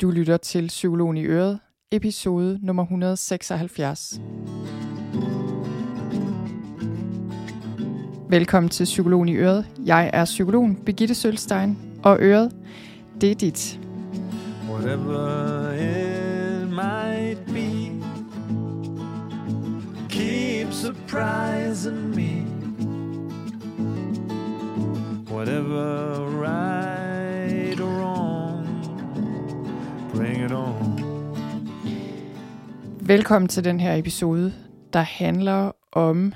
Du lytter til Psykologen i Øret, episode nummer 176. Velkommen til Psykologen i Øret. Jeg er psykologen Birgitte Sølstein, og Øret, det er dit. Whatever it might be Keep surprising me Whatever Velkommen til den her episode, der handler om...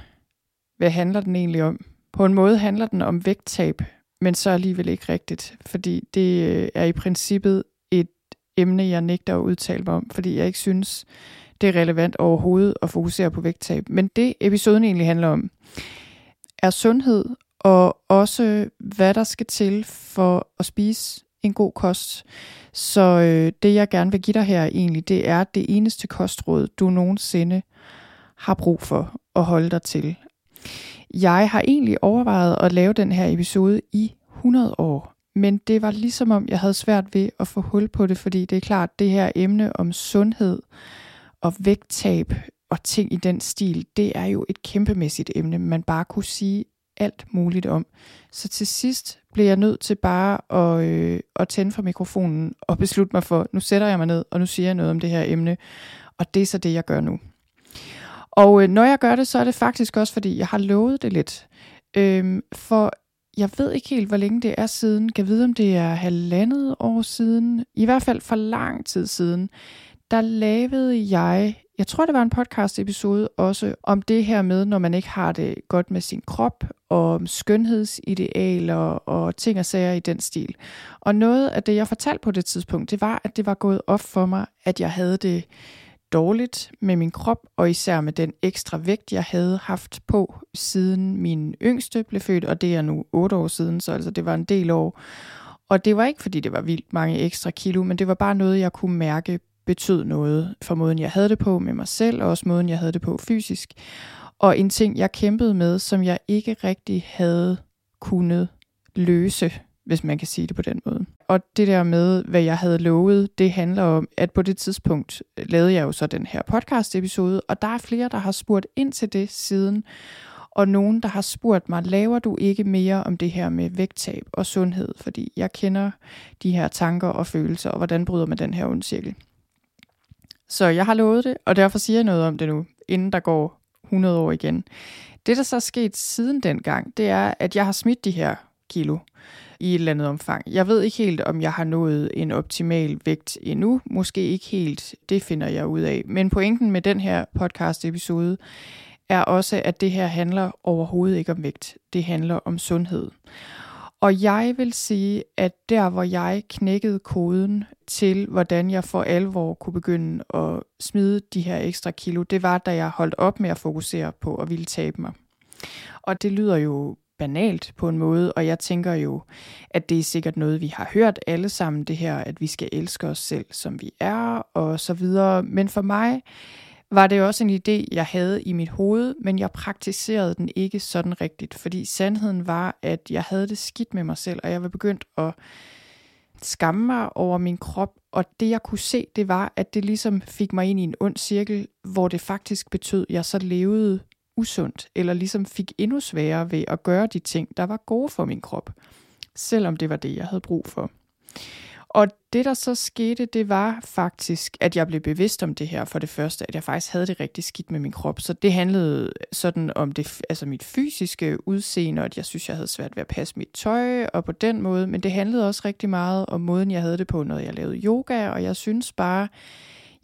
Hvad handler den egentlig om? På en måde handler den om vægttab, men så alligevel ikke rigtigt, fordi det øh, er i princippet et emne, jeg nægter at udtale mig om, fordi jeg ikke synes, det er relevant overhovedet at fokusere på vægttab. Men det episoden egentlig handler om, er sundhed, og også hvad der skal til for at spise en god kost. Så øh, det jeg gerne vil give dig her egentlig, det er det eneste kostråd, du nogensinde har brug for at holde dig til. Jeg har egentlig overvejet at lave den her episode i 100 år, men det var ligesom om, jeg havde svært ved at få hul på det, fordi det er klart, det her emne om sundhed og vægttab og ting i den stil, det er jo et kæmpemæssigt emne, man bare kunne sige alt muligt om. Så til sidst blev jeg nødt til bare at, øh, at tænde for mikrofonen og beslutte mig for, nu sætter jeg mig ned, og nu siger jeg noget om det her emne. Og det er så det, jeg gør nu. Og øh, når jeg gør det, så er det faktisk også, fordi jeg har lovet det lidt. Øhm, for jeg ved ikke helt, hvor længe det er siden. Kan vide, om det er halvandet år siden. I hvert fald for lang tid siden. Der lavede jeg, jeg tror det var en podcast episode også, om det her med, når man ikke har det godt med sin krop, og om skønhedsidealer og ting og sager i den stil. Og noget af det, jeg fortalte på det tidspunkt, det var, at det var gået op for mig, at jeg havde det dårligt med min krop, og især med den ekstra vægt, jeg havde haft på, siden min yngste blev født, og det er nu 8 år siden, så altså det var en del år. Og det var ikke, fordi det var vildt mange ekstra kilo, men det var bare noget, jeg kunne mærke betød noget for måden, jeg havde det på med mig selv, og også måden, jeg havde det på fysisk. Og en ting, jeg kæmpede med, som jeg ikke rigtig havde kunnet løse hvis man kan sige det på den måde. Og det der med, hvad jeg havde lovet, det handler om, at på det tidspunkt øh, lavede jeg jo så den her podcast episode, og der er flere, der har spurgt ind til det siden, og nogen, der har spurgt mig, laver du ikke mere om det her med vægttab og sundhed, fordi jeg kender de her tanker og følelser, og hvordan bryder man den her ond cirkel. Så jeg har lovet det, og derfor siger jeg noget om det nu, inden der går 100 år igen. Det, der så er sket siden dengang, det er, at jeg har smidt de her kilo i et eller andet omfang. Jeg ved ikke helt, om jeg har nået en optimal vægt endnu. Måske ikke helt. Det finder jeg ud af. Men pointen med den her podcast-episode er også, at det her handler overhovedet ikke om vægt. Det handler om sundhed. Og jeg vil sige, at der hvor jeg knækkede koden til, hvordan jeg for alvor kunne begynde at smide de her ekstra kilo, det var, da jeg holdt op med at fokusere på at ville tabe mig. Og det lyder jo banalt på en måde, og jeg tænker jo, at det er sikkert noget, vi har hørt alle sammen, det her, at vi skal elske os selv, som vi er, og så videre. Men for mig var det også en idé, jeg havde i mit hoved, men jeg praktiserede den ikke sådan rigtigt, fordi sandheden var, at jeg havde det skidt med mig selv, og jeg var begyndt at skamme mig over min krop, og det jeg kunne se, det var, at det ligesom fik mig ind i en ond cirkel, hvor det faktisk betød, at jeg så levede usundt, eller ligesom fik endnu sværere ved at gøre de ting, der var gode for min krop, selvom det var det, jeg havde brug for. Og det, der så skete, det var faktisk, at jeg blev bevidst om det her for det første, at jeg faktisk havde det rigtig skidt med min krop. Så det handlede sådan om det, altså mit fysiske udseende, og at jeg synes, jeg havde svært ved at passe mit tøj, og på den måde. Men det handlede også rigtig meget om måden, jeg havde det på, når jeg lavede yoga, og jeg synes bare,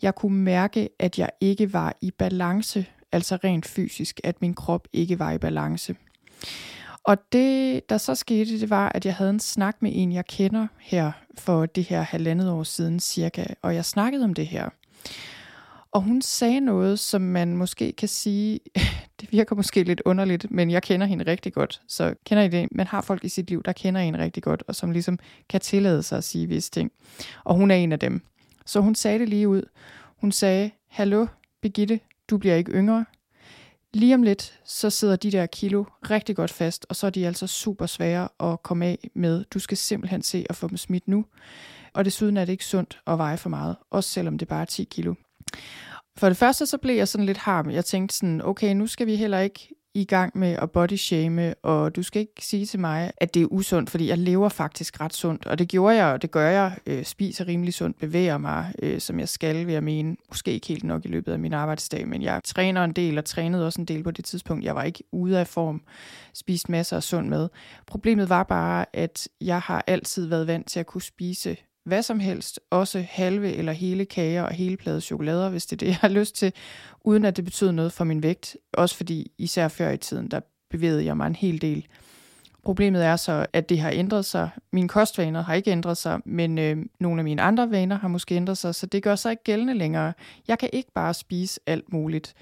jeg kunne mærke, at jeg ikke var i balance altså rent fysisk, at min krop ikke var i balance. Og det, der så skete, det var, at jeg havde en snak med en, jeg kender her for det her halvandet år siden cirka, og jeg snakkede om det her. Og hun sagde noget, som man måske kan sige, det virker måske lidt underligt, men jeg kender hende rigtig godt. Så kender I det? Man har folk i sit liv, der kender en rigtig godt, og som ligesom kan tillade sig at sige visse ting. Og hun er en af dem. Så hun sagde det lige ud. Hun sagde, hallo Birgitte, du bliver ikke yngre. Lige om lidt, så sidder de der kilo rigtig godt fast, og så er de altså super svære at komme af med. Du skal simpelthen se at få dem smidt nu. Og desuden er det ikke sundt at veje for meget, også selvom det bare er 10 kilo. For det første så blev jeg sådan lidt harm. Jeg tænkte sådan, okay, nu skal vi heller ikke i gang med at bodyshame, og du skal ikke sige til mig, at det er usundt, fordi jeg lever faktisk ret sundt, og det gjorde jeg, og det gør jeg, øh, spiser rimelig sundt, bevæger mig, øh, som jeg skal, vil jeg mene, måske ikke helt nok i løbet af min arbejdsdag, men jeg træner en del, og trænede også en del på det tidspunkt, jeg var ikke ude af form, spiste masser af sund mad. Problemet var bare, at jeg har altid været vant til at kunne spise hvad som helst, også halve eller hele kager og hele plade chokolader, hvis det er det, jeg har lyst til, uden at det betyder noget for min vægt. Også fordi, især før i tiden, der bevægede jeg mig en hel del. Problemet er så, at det har ændret sig. Mine kostvaner har ikke ændret sig, men øh, nogle af mine andre vaner har måske ændret sig, så det gør sig ikke gældende længere. Jeg kan ikke bare spise alt muligt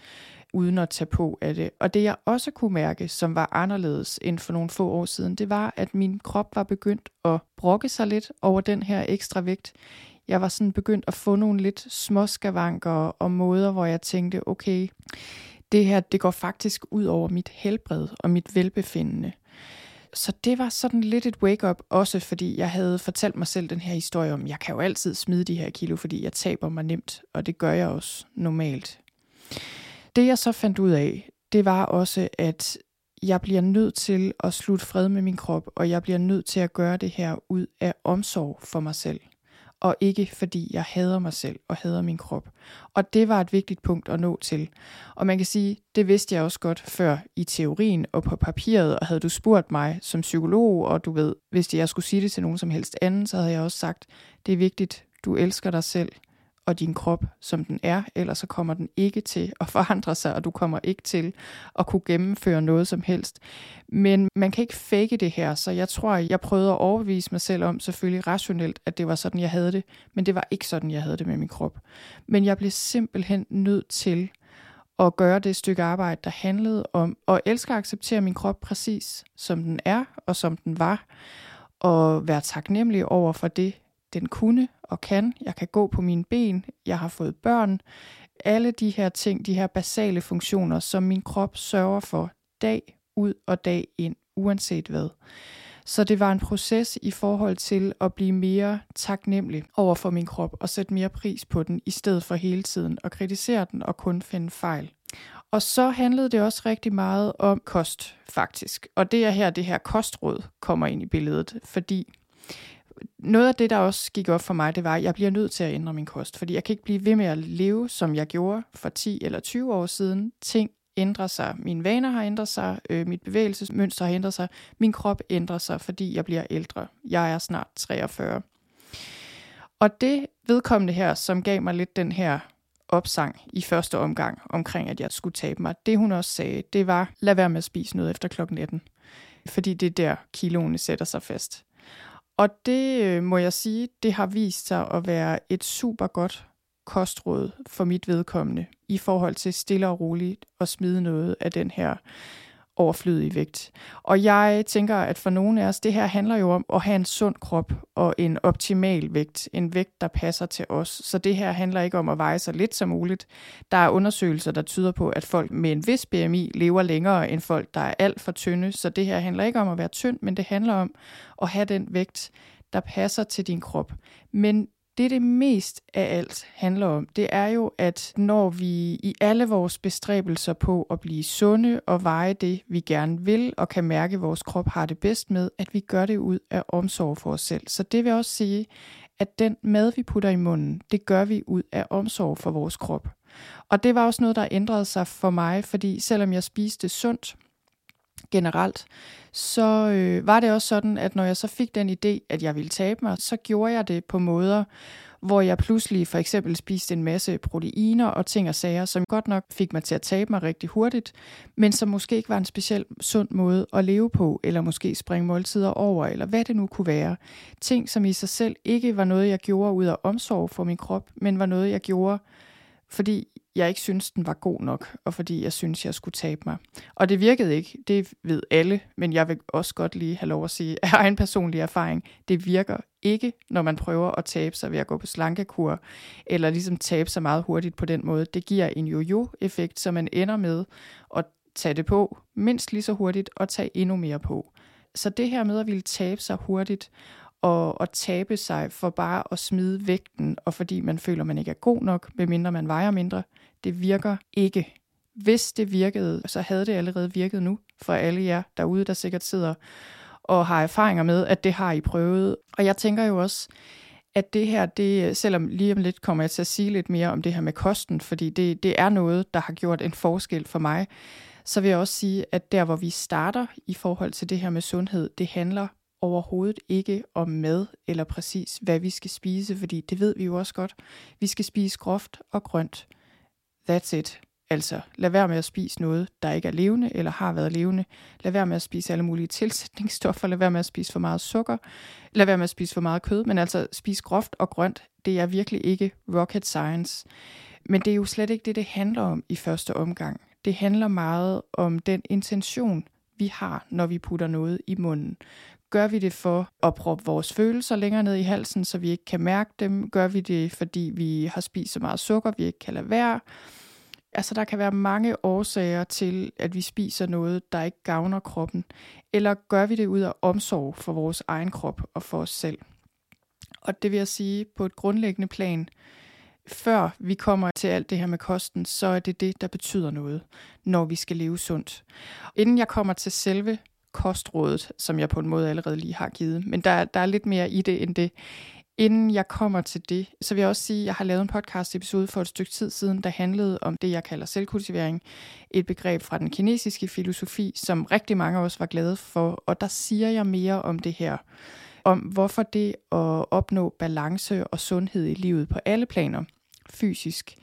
uden at tage på af det. Og det jeg også kunne mærke, som var anderledes end for nogle få år siden, det var, at min krop var begyndt at brokke sig lidt over den her ekstra vægt. Jeg var sådan begyndt at få nogle lidt småskavanker og måder, hvor jeg tænkte, okay, det her, det går faktisk ud over mit helbred og mit velbefindende. Så det var sådan lidt et wake-up, også fordi jeg havde fortalt mig selv den her historie om, jeg kan jo altid smide de her kilo, fordi jeg taber mig nemt, og det gør jeg også normalt. Det jeg så fandt ud af, det var også, at jeg bliver nødt til at slutte fred med min krop, og jeg bliver nødt til at gøre det her ud af omsorg for mig selv. Og ikke fordi jeg hader mig selv og hader min krop. Og det var et vigtigt punkt at nå til. Og man kan sige, det vidste jeg også godt før i teorien og på papiret, og havde du spurgt mig som psykolog, og du ved, hvis jeg skulle sige det til nogen som helst anden, så havde jeg også sagt, det er vigtigt, du elsker dig selv, og din krop, som den er, ellers så kommer den ikke til at forandre sig, og du kommer ikke til at kunne gennemføre noget som helst. Men man kan ikke fake det her, så jeg tror, jeg prøvede at overbevise mig selv om, selvfølgelig rationelt, at det var sådan, jeg havde det, men det var ikke sådan, jeg havde det med min krop. Men jeg blev simpelthen nødt til at gøre det stykke arbejde, der handlede om at elske og acceptere min krop præcis, som den er og som den var, og være taknemmelig over for det, den kunne og kan. Jeg kan gå på mine ben. Jeg har fået børn. Alle de her ting, de her basale funktioner, som min krop sørger for dag ud og dag ind, uanset hvad. Så det var en proces i forhold til at blive mere taknemmelig over for min krop og sætte mere pris på den, i stedet for hele tiden at kritisere den og kun finde fejl. Og så handlede det også rigtig meget om kost, faktisk. Og det er her, det her kostråd kommer ind i billedet, fordi noget af det, der også gik op for mig, det var, at jeg bliver nødt til at ændre min kost, fordi jeg kan ikke blive ved med at leve, som jeg gjorde for 10 eller 20 år siden. Ting ændrer sig. Mine vaner har ændret sig, øh, mit bevægelsesmønster har ændret sig, min krop ændrer sig, fordi jeg bliver ældre. Jeg er snart 43. Og det vedkommende her, som gav mig lidt den her opsang i første omgang omkring, at jeg skulle tabe mig, det hun også sagde, det var, lad være med at spise noget efter klokken 19. Fordi det er der, kiloene sætter sig fast. Og det øh, må jeg sige, det har vist sig at være et super godt kostråd for mit vedkommende i forhold til stille og roligt at smide noget af den her overflødig vægt. Og jeg tænker, at for nogle af os, det her handler jo om at have en sund krop og en optimal vægt. En vægt, der passer til os. Så det her handler ikke om at veje så lidt som muligt. Der er undersøgelser, der tyder på, at folk med en vis BMI lever længere end folk, der er alt for tynde. Så det her handler ikke om at være tynd, men det handler om at have den vægt, der passer til din krop. Men det, det mest af alt handler om, det er jo, at når vi i alle vores bestræbelser på at blive sunde og veje det, vi gerne vil, og kan mærke, at vores krop har det bedst med, at vi gør det ud af omsorg for os selv. Så det vil også sige, at den mad, vi putter i munden, det gør vi ud af omsorg for vores krop. Og det var også noget, der ændrede sig for mig, fordi selvom jeg spiste sundt, generelt, så øh, var det også sådan, at når jeg så fik den idé, at jeg ville tabe mig, så gjorde jeg det på måder, hvor jeg pludselig for eksempel spiste en masse proteiner og ting og sager, som godt nok fik mig til at tabe mig rigtig hurtigt, men som måske ikke var en speciel sund måde at leve på, eller måske springe måltider over, eller hvad det nu kunne være. Ting, som i sig selv ikke var noget, jeg gjorde ud af omsorg for min krop, men var noget, jeg gjorde, fordi jeg ikke synes, den var god nok, og fordi jeg synes, jeg skulle tabe mig. Og det virkede ikke, det ved alle, men jeg vil også godt lige have lov at sige af egen personlig erfaring, det virker ikke, når man prøver at tabe sig ved at gå på slankekur, eller ligesom tabe sig meget hurtigt på den måde. Det giver en jojo-effekt, så man ender med at tage det på mindst lige så hurtigt og tage endnu mere på. Så det her med at ville tabe sig hurtigt at, at tabe sig for bare at smide vægten, og fordi man føler, man ikke er god nok, medmindre man vejer mindre. Det virker ikke. Hvis det virkede, så havde det allerede virket nu for alle jer derude, der sikkert sidder og har erfaringer med, at det har I prøvet. Og jeg tænker jo også, at det her, det, selvom lige om lidt kommer jeg til at sige lidt mere om det her med kosten, fordi det, det er noget, der har gjort en forskel for mig, så vil jeg også sige, at der hvor vi starter i forhold til det her med sundhed, det handler overhovedet ikke om mad eller præcis hvad vi skal spise, fordi det ved vi jo også godt. Vi skal spise groft og grønt. That's it. Altså, lad være med at spise noget, der ikke er levende eller har været levende. Lad være med at spise alle mulige tilsætningsstoffer. Lad være med at spise for meget sukker. Lad være med at spise for meget kød. Men altså, spise groft og grønt, det er virkelig ikke rocket science. Men det er jo slet ikke det, det handler om i første omgang. Det handler meget om den intention, vi har, når vi putter noget i munden. Gør vi det for at proppe vores følelser længere ned i halsen, så vi ikke kan mærke dem? Gør vi det, fordi vi har spist så meget sukker, vi ikke kan lade være? Altså, der kan være mange årsager til, at vi spiser noget, der ikke gavner kroppen. Eller gør vi det ud af omsorg for vores egen krop og for os selv? Og det vil jeg sige på et grundlæggende plan, før vi kommer til alt det her med kosten, så er det det, der betyder noget, når vi skal leve sundt. Inden jeg kommer til selve kostrådet, som jeg på en måde allerede lige har givet, men der, der er lidt mere i det end det. Inden jeg kommer til det, så vil jeg også sige, at jeg har lavet en podcast episode for et stykke tid siden, der handlede om det, jeg kalder selvkultivering. Et begreb fra den kinesiske filosofi, som rigtig mange af os var glade for. Og der siger jeg mere om det her. Om hvorfor det at opnå balance og sundhed i livet på alle planer, fysisk,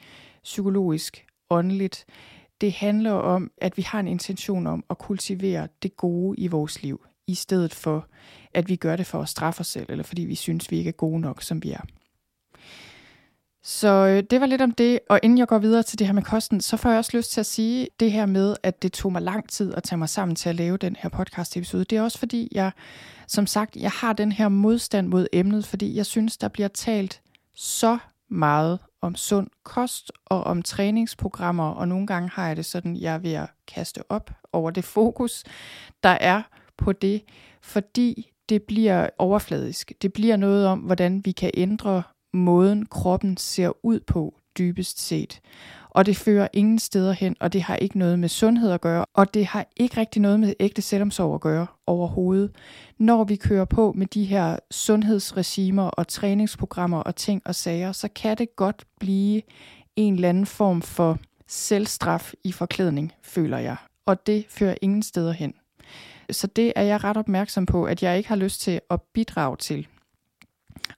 psykologisk, åndeligt, det handler om, at vi har en intention om at kultivere det gode i vores liv i stedet for, at vi gør det for at straffe os selv, eller fordi vi synes, vi ikke er gode nok, som vi er. Så øh, det var lidt om det, og inden jeg går videre til det her med kosten, så får jeg også lyst til at sige det her med, at det tog mig lang tid at tage mig sammen til at lave den her podcast episode. Det er også fordi, jeg, som sagt, jeg har den her modstand mod emnet, fordi jeg synes, der bliver talt så meget om sund kost og om træningsprogrammer, og nogle gange har jeg det sådan, jeg er ved at kaste op over det fokus, der er på det, fordi det bliver overfladisk. Det bliver noget om, hvordan vi kan ændre måden, kroppen ser ud på dybest set. Og det fører ingen steder hen, og det har ikke noget med sundhed at gøre, og det har ikke rigtig noget med ægte selvomsorg at gøre overhovedet. Når vi kører på med de her sundhedsregimer og træningsprogrammer og ting og sager, så kan det godt blive en eller anden form for selvstraf i forklædning, føler jeg. Og det fører ingen steder hen. Så det er jeg ret opmærksom på, at jeg ikke har lyst til at bidrage til.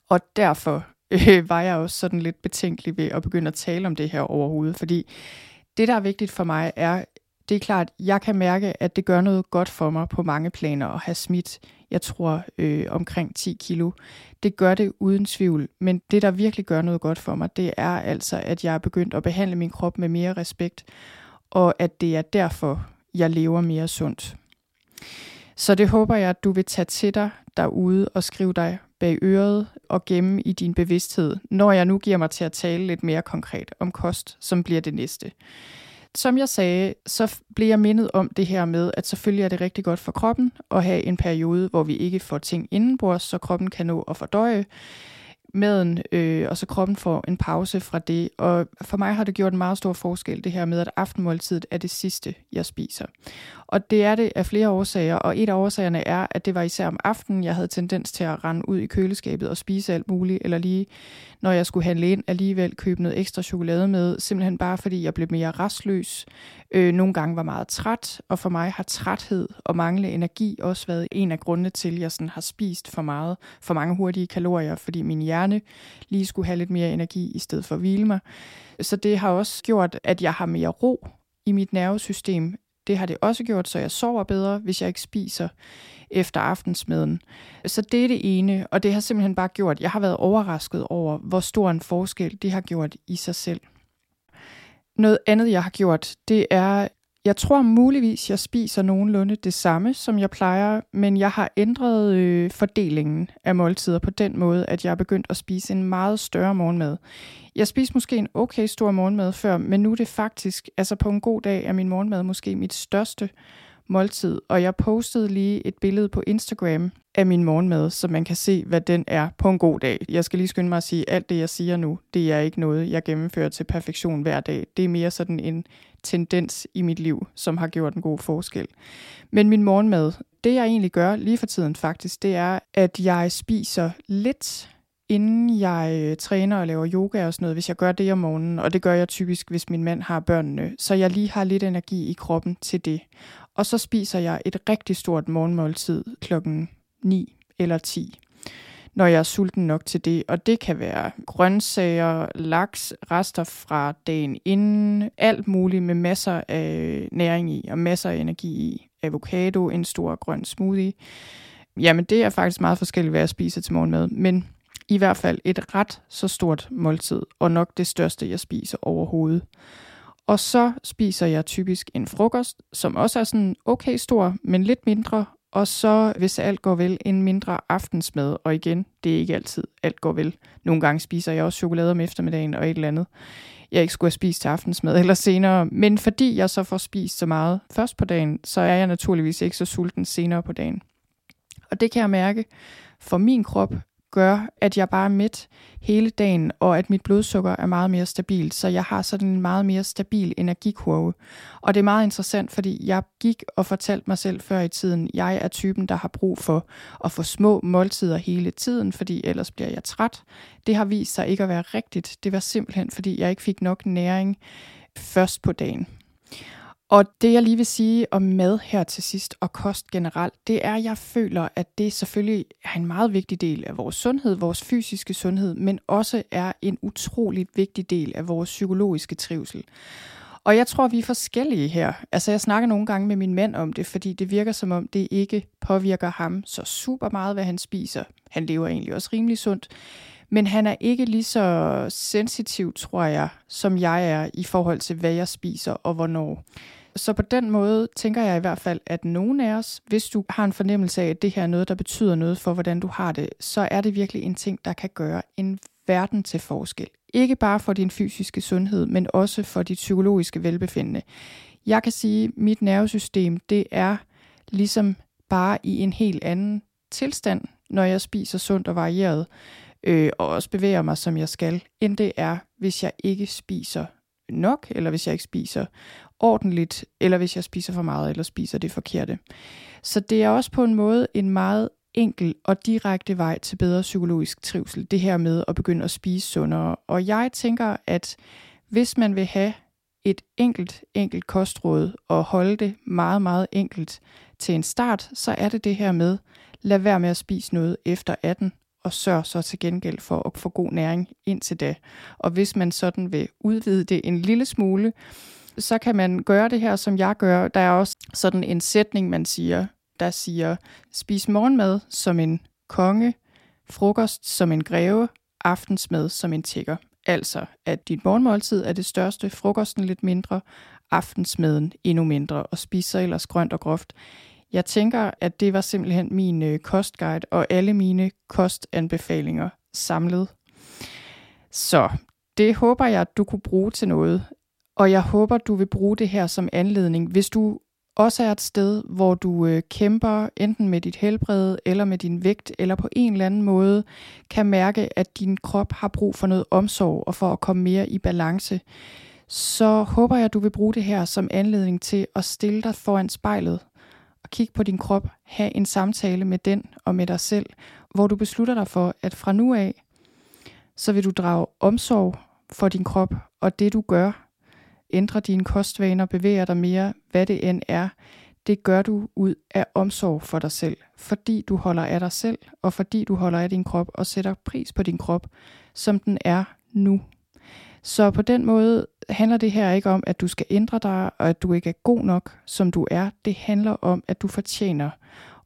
Og derfor øh, var jeg også sådan lidt betænkelig ved at begynde at tale om det her overhovedet, fordi det, der er vigtigt for mig, er, det er klart, jeg kan mærke, at det gør noget godt for mig på mange planer at have smidt, jeg tror, øh, omkring 10 kilo. Det gør det uden tvivl, men det, der virkelig gør noget godt for mig, det er altså, at jeg er begyndt at behandle min krop med mere respekt, og at det er derfor, jeg lever mere sundt. Så det håber jeg, at du vil tage til dig derude og skrive dig bag øret og gemme i din bevidsthed, når jeg nu giver mig til at tale lidt mere konkret om kost, som bliver det næste. Som jeg sagde, så bliver jeg mindet om det her med, at selvfølgelig er det rigtig godt for kroppen at have en periode, hvor vi ikke får ting indenbords, så kroppen kan nå at fordøje maden, øh, og så kroppen får en pause fra det. Og for mig har det gjort en meget stor forskel, det her med, at aftenmåltidet er det sidste, jeg spiser. Og det er det af flere årsager, og et af årsagerne er, at det var især om aftenen, jeg havde tendens til at rende ud i køleskabet og spise alt muligt, eller lige når jeg skulle handle ind, alligevel købe noget ekstra chokolade med, simpelthen bare fordi jeg blev mere restløs, øh, nogle gange var meget træt, og for mig har træthed og mangle energi også været en af grundene til, at jeg sådan har spist for meget, for mange hurtige kalorier, fordi min hjerne lige skulle have lidt mere energi i stedet for at hvile mig. Så det har også gjort, at jeg har mere ro i mit nervesystem, det har det også gjort, så jeg sover bedre, hvis jeg ikke spiser efter aftensmaden. Så det er det ene, og det har simpelthen bare gjort, jeg har været overrasket over, hvor stor en forskel det har gjort i sig selv. Noget andet, jeg har gjort, det er, jeg tror muligvis, jeg spiser nogenlunde det samme, som jeg plejer, men jeg har ændret øh, fordelingen af måltider på den måde, at jeg er begyndt at spise en meget større morgenmad. Jeg spiste måske en okay stor morgenmad før, men nu er det faktisk, altså på en god dag, er min morgenmad måske mit største måltid. Og jeg postede lige et billede på Instagram af min morgenmad, så man kan se, hvad den er på en god dag. Jeg skal lige skynde mig at sige, at alt det, jeg siger nu, det er ikke noget, jeg gennemfører til perfektion hver dag. Det er mere sådan en tendens i mit liv, som har gjort en god forskel. Men min morgenmad, det jeg egentlig gør lige for tiden faktisk, det er, at jeg spiser lidt inden jeg øh, træner og laver yoga og sådan noget, hvis jeg gør det om morgenen, og det gør jeg typisk, hvis min mand har børnene, så jeg lige har lidt energi i kroppen til det. Og så spiser jeg et rigtig stort morgenmåltid klokken 9 eller 10 når jeg er sulten nok til det. Og det kan være grøntsager, laks, rester fra dagen inden, alt muligt med masser af næring i og masser af energi i. Avocado, en stor grøn smoothie. Jamen det er faktisk meget forskelligt, hvad jeg spiser til morgenmad. Men i hvert fald et ret så stort måltid, og nok det største, jeg spiser overhovedet. Og så spiser jeg typisk en frokost, som også er sådan okay stor, men lidt mindre. Og så, hvis alt går vel, en mindre aftensmad. Og igen, det er ikke altid alt går vel. Nogle gange spiser jeg også chokolade om eftermiddagen og et eller andet. Jeg ikke skulle have spist til aftensmad eller senere. Men fordi jeg så får spist så meget først på dagen, så er jeg naturligvis ikke så sulten senere på dagen. Og det kan jeg mærke for min krop, gør, at jeg bare er midt hele dagen, og at mit blodsukker er meget mere stabilt, så jeg har sådan en meget mere stabil energikurve. Og det er meget interessant, fordi jeg gik og fortalte mig selv før i tiden, jeg er typen, der har brug for at få små måltider hele tiden, fordi ellers bliver jeg træt. Det har vist sig ikke at være rigtigt. Det var simpelthen, fordi jeg ikke fik nok næring først på dagen. Og det jeg lige vil sige om mad her til sidst og kost generelt, det er, at jeg føler, at det selvfølgelig er en meget vigtig del af vores sundhed, vores fysiske sundhed, men også er en utrolig vigtig del af vores psykologiske trivsel. Og jeg tror, vi er forskellige her. Altså, jeg snakker nogle gange med min mand om det, fordi det virker som om, det ikke påvirker ham så super meget, hvad han spiser. Han lever egentlig også rimelig sundt. Men han er ikke lige så sensitiv, tror jeg, som jeg er i forhold til, hvad jeg spiser og hvornår. Så på den måde tænker jeg i hvert fald, at nogen af os, hvis du har en fornemmelse af, at det her er noget, der betyder noget for, hvordan du har det, så er det virkelig en ting, der kan gøre en verden til forskel. Ikke bare for din fysiske sundhed, men også for dit psykologiske velbefindende. Jeg kan sige, at mit nervesystem, det er ligesom bare i en helt anden tilstand, når jeg spiser sundt og varieret øh, og også bevæger mig, som jeg skal, end det er, hvis jeg ikke spiser nok, eller hvis jeg ikke spiser ordentligt, eller hvis jeg spiser for meget, eller spiser det forkerte. Så det er også på en måde en meget enkel og direkte vej til bedre psykologisk trivsel, det her med at begynde at spise sundere. Og jeg tænker, at hvis man vil have et enkelt, enkelt kostråd og holde det meget, meget enkelt til en start, så er det det her med, lad være med at spise noget efter 18, og sørg så til gengæld for at få god næring indtil da. Og hvis man sådan vil udvide det en lille smule, så kan man gøre det her, som jeg gør. Der er også sådan en sætning, man siger, der siger, spis morgenmad som en konge, frokost som en greve, aftensmad som en tigger. Altså, at dit morgenmåltid er det største, frokosten lidt mindre, aftensmaden endnu mindre, og spiser ellers grønt og groft. Jeg tænker, at det var simpelthen min øh, kostguide og alle mine kostanbefalinger samlet. Så det håber jeg, at du kunne bruge til noget. Og jeg håber, du vil bruge det her som anledning, hvis du også er et sted, hvor du øh, kæmper enten med dit helbred eller med din vægt, eller på en eller anden måde kan mærke, at din krop har brug for noget omsorg og for at komme mere i balance, så håber jeg, at du vil bruge det her som anledning til at stille dig foran spejlet og kigge på din krop, have en samtale med den og med dig selv, hvor du beslutter dig for, at fra nu af, så vil du drage omsorg for din krop og det du gør, ændre dine kostvaner, bevæge dig mere, hvad det end er, det gør du ud af omsorg for dig selv, fordi du holder af dig selv, og fordi du holder af din krop og sætter pris på din krop, som den er nu. Så på den måde handler det her ikke om, at du skal ændre dig, og at du ikke er god nok, som du er. Det handler om, at du fortjener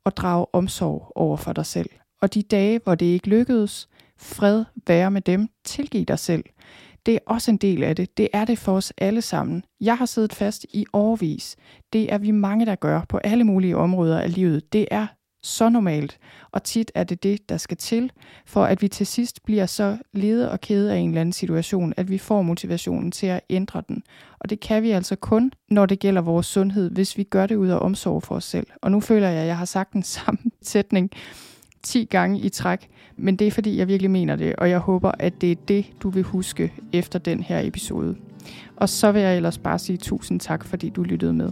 at drage omsorg over for dig selv. Og de dage, hvor det ikke lykkedes, fred være med dem, tilgiv dig selv. Det er også en del af det. Det er det for os alle sammen. Jeg har siddet fast i årvis. Det er vi mange, der gør på alle mulige områder af livet. Det er så normalt, og tit er det det, der skal til, for at vi til sidst bliver så lede og kede af en eller anden situation, at vi får motivationen til at ændre den. Og det kan vi altså kun, når det gælder vores sundhed, hvis vi gør det ud af omsorg for os selv. Og nu føler jeg, at jeg har sagt den samme sætning 10 gange i træk, men det er fordi, jeg virkelig mener det, og jeg håber, at det er det, du vil huske efter den her episode. Og så vil jeg ellers bare sige tusind tak, fordi du lyttede med.